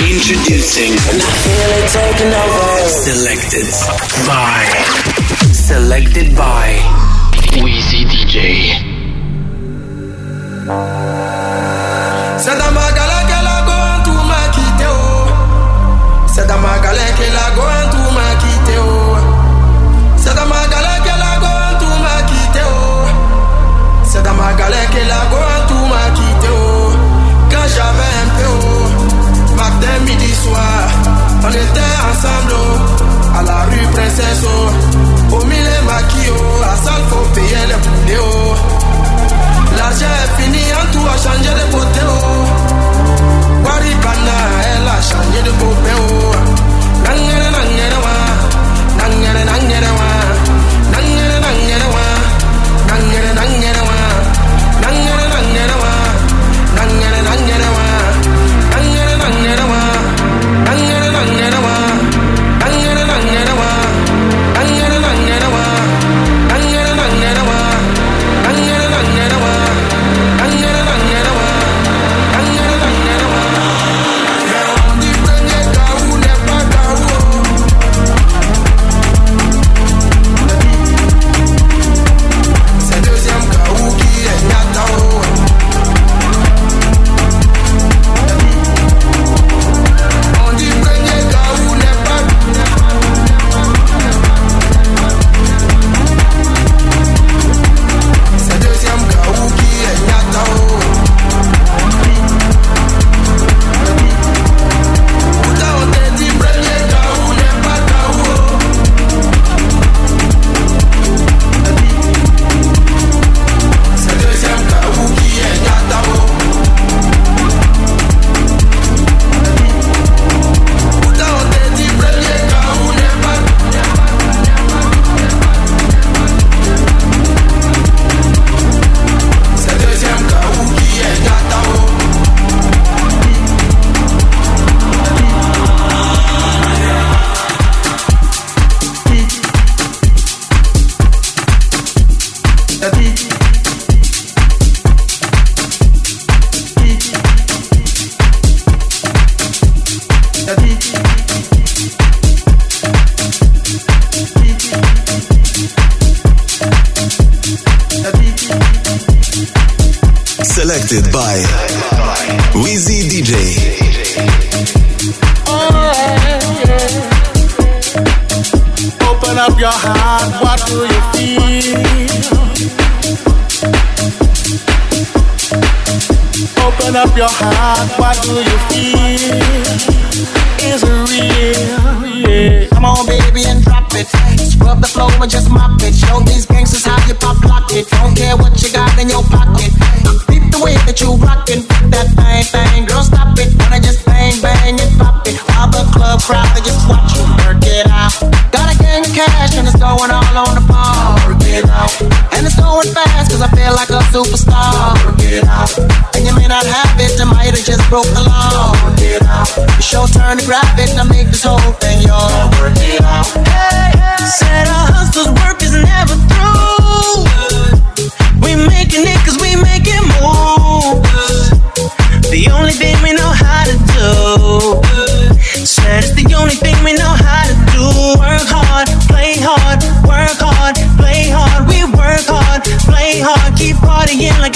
Introducing Selected by Selected by Wizii DJ. Work it out. Got gang of cash and it's going all on the phone. Work it out. And it's going fast cause I feel like a superstar. Work it out. And you may not have it, might have just broke the law. Work it out. Make this whole thing yours. Work it out. Said a hustler's work is never through. We making it cause we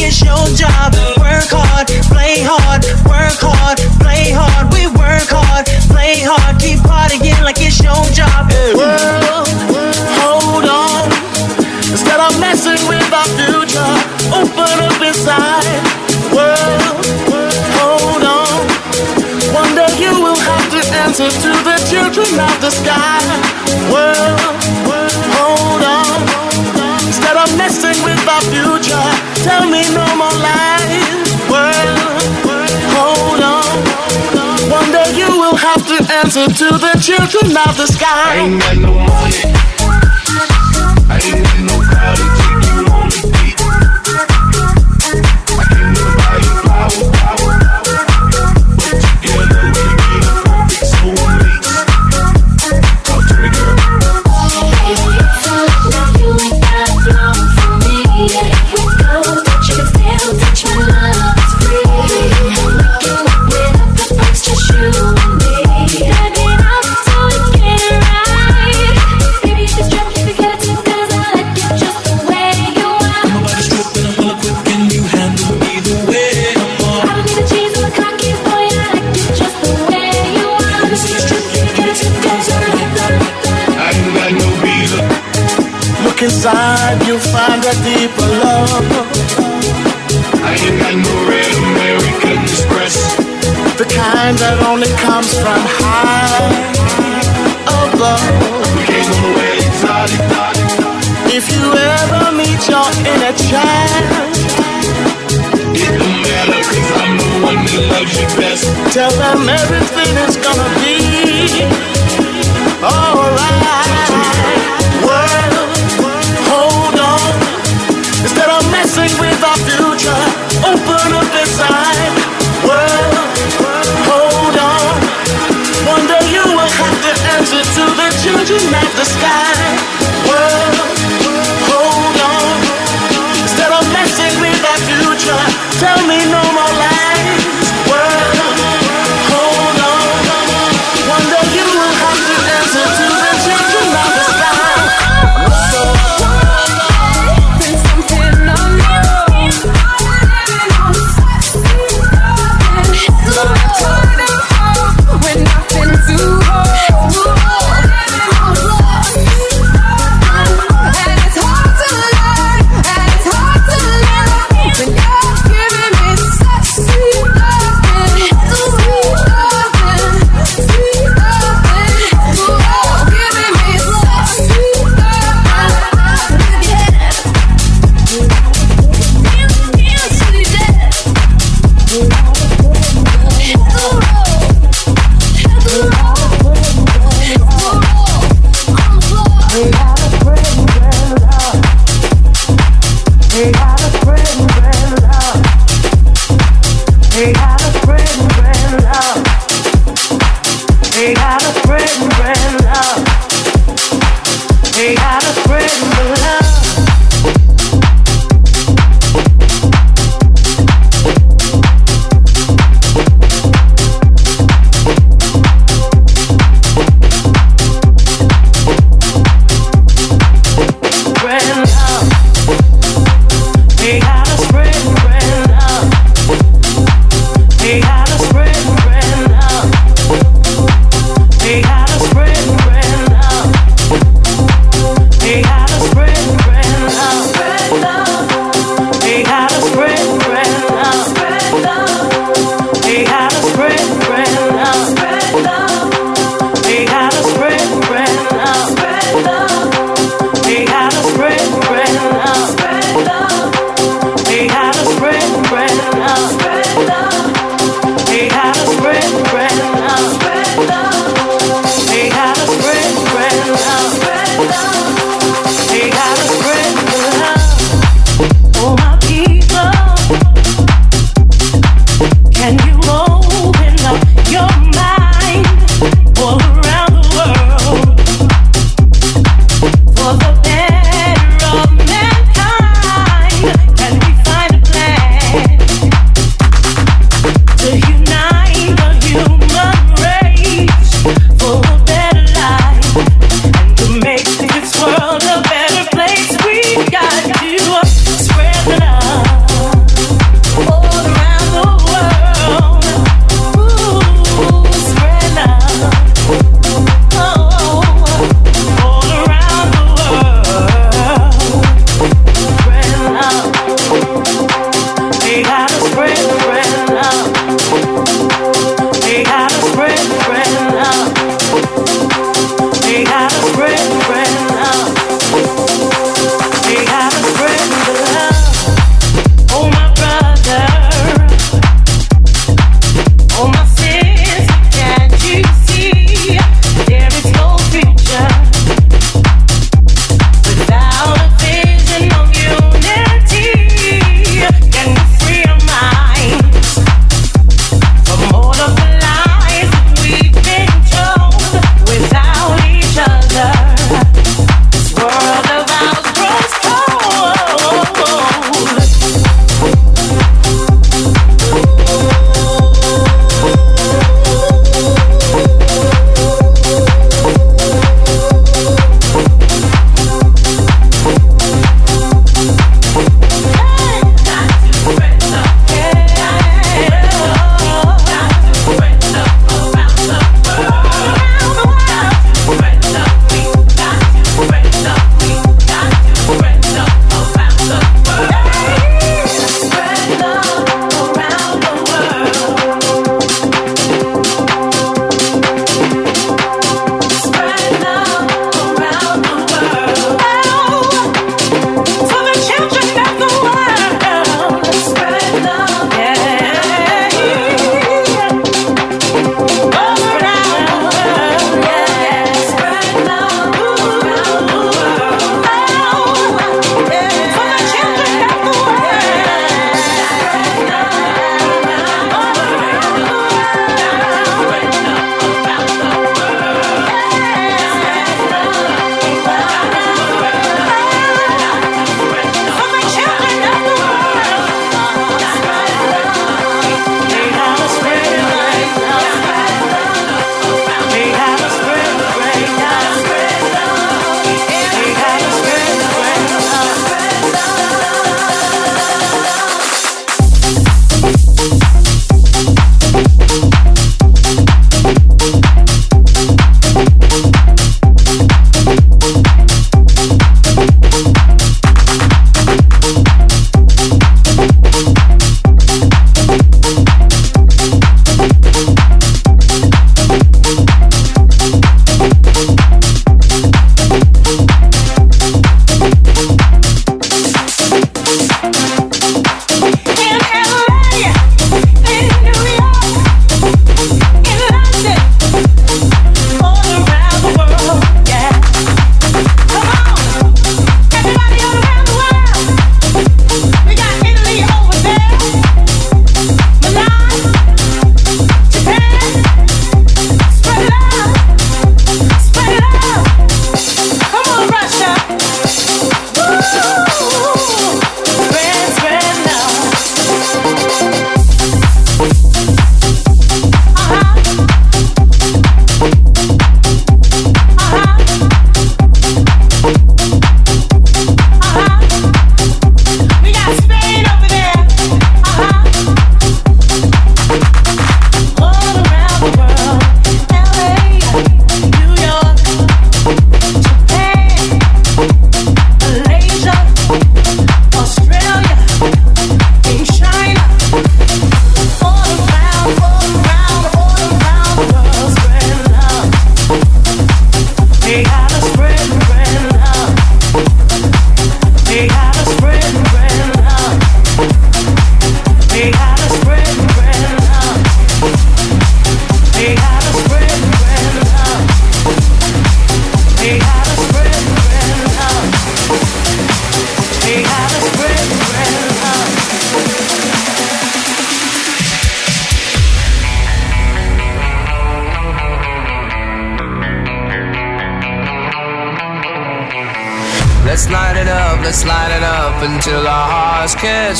it's your job. Work hard, play hard, work hard, play hard. We work hard, play hard, keep partying like it's your job. World, hold on. Instead of messing with our future, open up inside. World, hold on. One day you will have to answer to the children of the sky. World, hold on. Instead of messing with our future, tell me no more lies. World, hold on. One day you will have to answer to the children of the sky. ain't got no money. I ain't got no car to take you on best. tell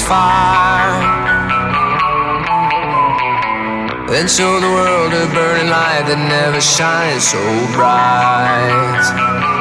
fire. Then show the world a burning light that never shines so bright.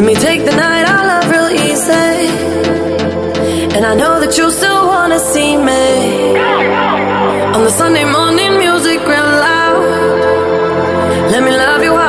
Let me take the night I love real easy. And I know that you still wanna see me. On the Sunday morning music real loud. Let me love you.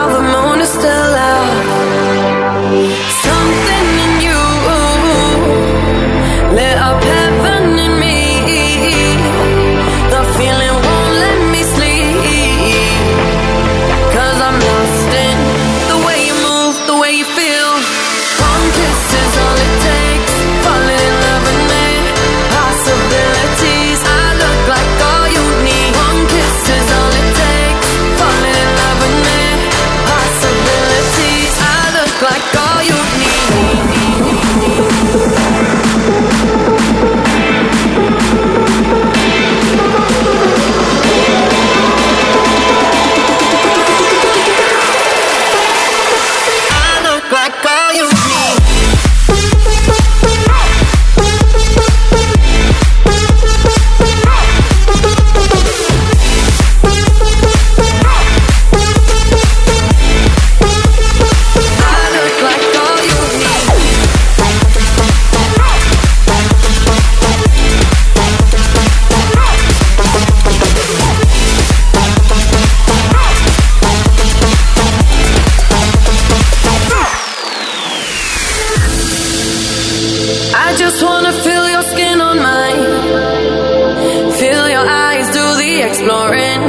exploring.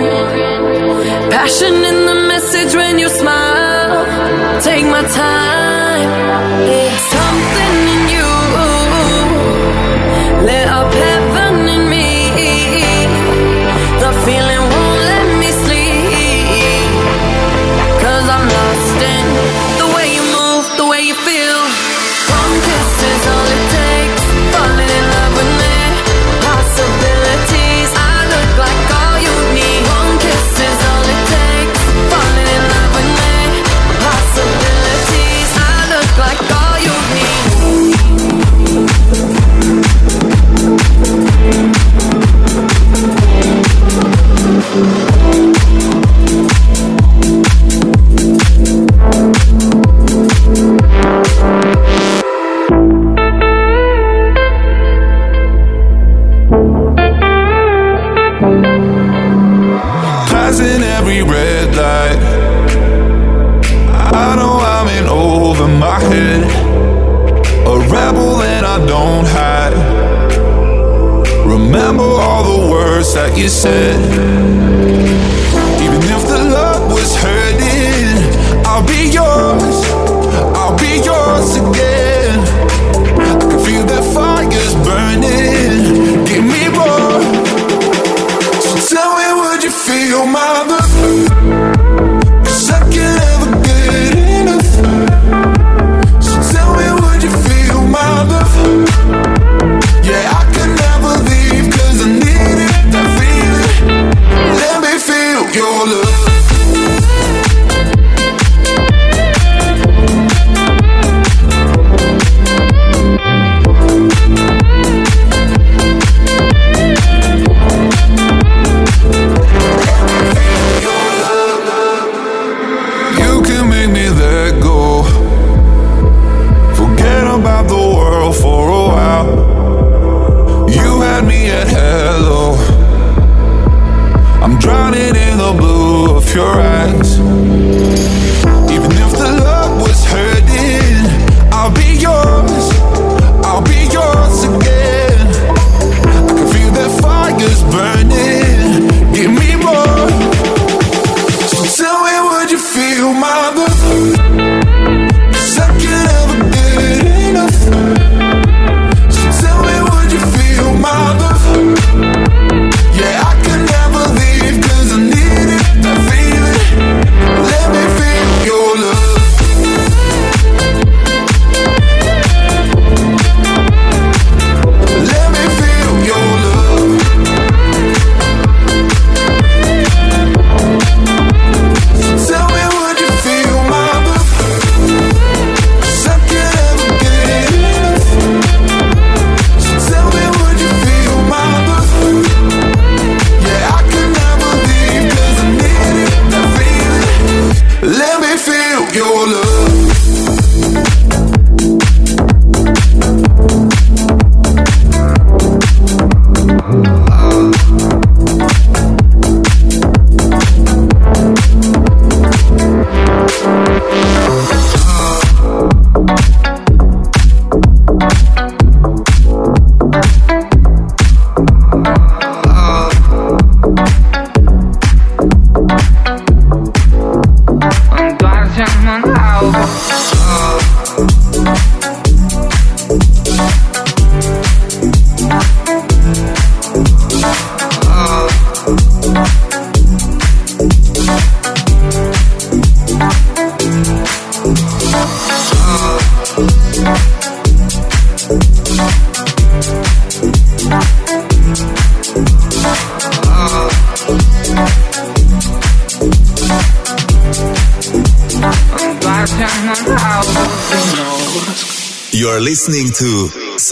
Passion in the message when you smile. Take my time.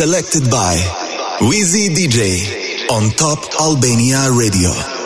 Selected by Wizii DJ on Top Albania Radio.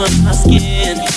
my skin.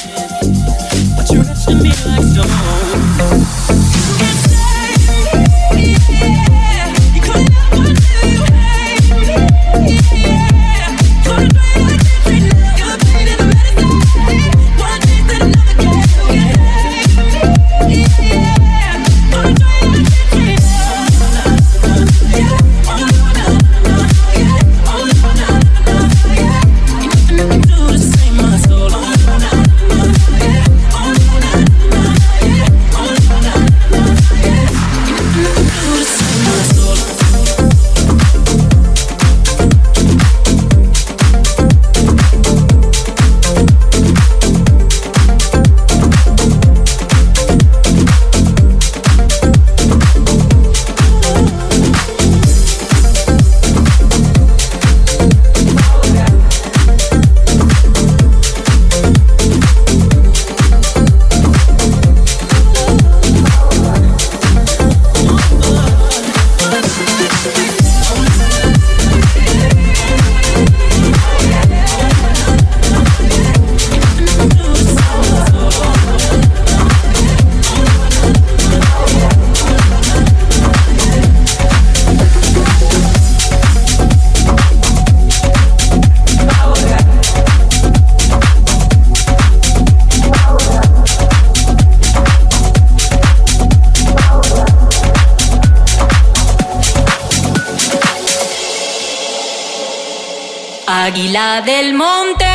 águila del monte,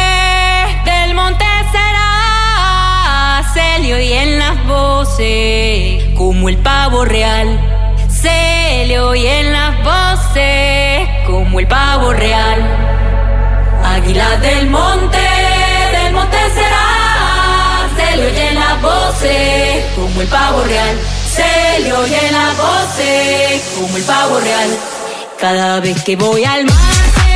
del monte será Celio y en las voces, como el pavo real. Celio y en las voces, como el pavo real. Águila del monte, del monte será Celio y en las voces, como el pavo real. Celio y en las voces, como el pavo real. Cada vez que voy al mar.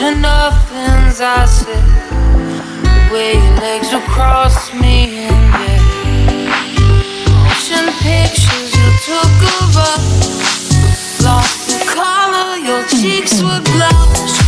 heard nothing's things I said. The way your legs will cross me in bed. Motion pictures you took of us. Lost the color, your cheeks were glow.